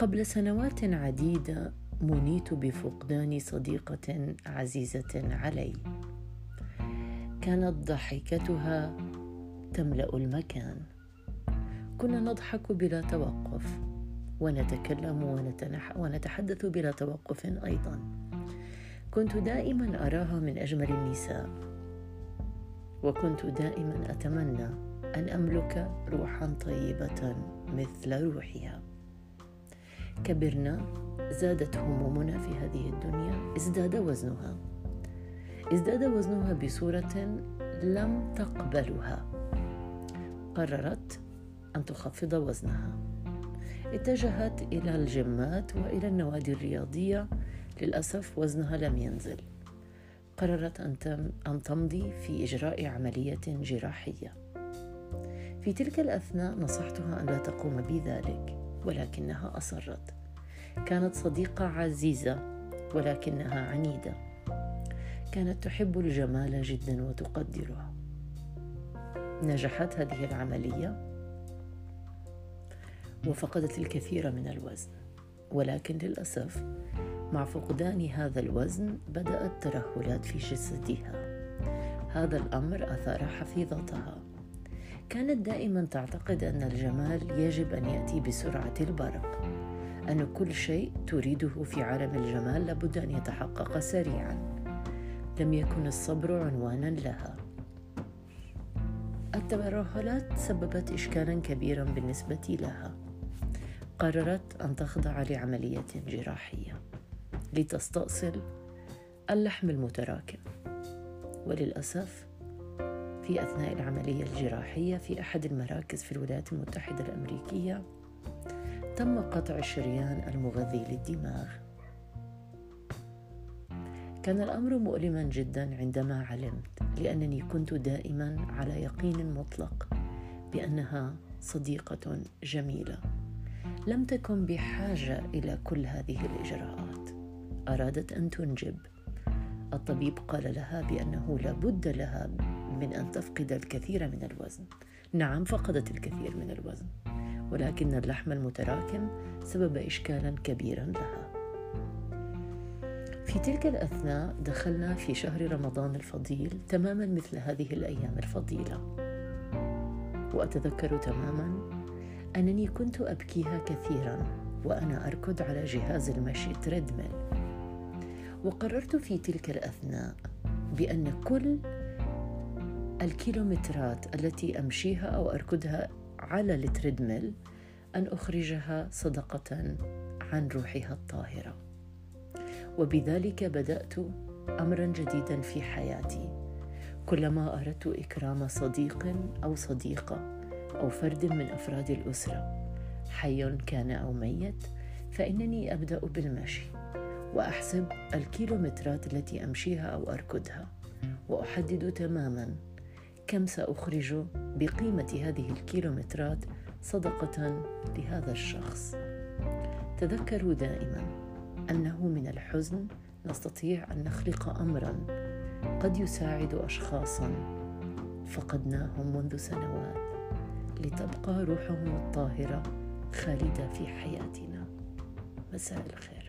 قبل سنوات عديدة منيت بفقدان صديقة عزيزة علي. كانت ضحكتها تملأ المكان. كنا نضحك بلا توقف ونتكلم ونتنح ونتحدث بلا توقف أيضا. كنت دائما أراها من أجمل النساء. وكنت دائما أتمنى أن أملك روحا طيبة مثل روحها. كبرنا زادت همومنا في هذه الدنيا. ازداد وزنها. ازداد وزنها بصورة لم تقبلها. قررت أن تخفض وزنها. اتجهت إلى الجيمات وإلى النوادي الرياضية. للأسف وزنها لم ينزل. قررت أن تمضي في إجراء عملية جراحية. في تلك الأثناء نصحتها أن لا تقوم بذلك. ولكنها أصرت. كانت صديقة عزيزة ولكنها عنيدة. كانت تحب الجمال جدا وتقدره. نجحت هذه العملية وفقدت الكثير من الوزن. ولكن للأسف مع فقدان هذا الوزن بدأت ترهلات في جسدها. هذا الأمر أثار حفيظتها. كانت دائما تعتقد أن الجمال يجب أن يأتي بسرعة البرق أن كل شيء تريده في عالم الجمال لابد أن يتحقق سريعا. لم يكن الصبر عنوانا لها. الترهلات سببت اشكالا كبيرا بالنسبة لها. قررت أن تخضع لعملية جراحية لتستأصل اللحم المتراكم. وللأسف في أثناء العملية الجراحية في أحد المراكز في الولايات المتحدة الأمريكية تم قطع الشريان المغذي للدماغ. كان الأمر مؤلما جدا عندما علمت لأنني كنت دائما على يقين مطلق بأنها صديقة جميلة. لم تكن بحاجة إلى كل هذه الإجراءات. أرادت أن تنجب. الطبيب قال لها بأنه لابد لها من أن تفقد الكثير من الوزن. نعم فقدت الكثير من الوزن ولكن اللحم المتراكم سبب اشكالا كبيرا لها. في تلك الأثناء دخلنا في شهر رمضان الفضيل تماما مثل هذه الأيام الفضيلة. وأتذكر تماما أنني كنت أبكيها كثيرا وأنا أركض على جهاز المشي treadmill وقررت في تلك الأثناء بأن كل الكيلومترات التي أمشيها أو أركضها على ال treadmill أن أخرجها صدقة عن روحها الطاهرة. وبذلك بدأت امرا جديدا في حياتي. كلما أردت إكرام صديق أو صديقة أو فرد من أفراد الأسرة حي كان أو ميت فإنني أبدأ بالمشي وأحسب الكيلومترات التي أمشيها أو أركضها وأحدد تماما كم سأخرج بقيمة هذه الكيلومترات صدقة لهذا الشخص؟ تذكروا دائما أنه من الحزن نستطيع أن نخلق امرا قد يساعد اشخاصا فقدناهم منذ سنوات لتبقى روحهم الطاهرة خالدة في حياتنا. مساء الخير.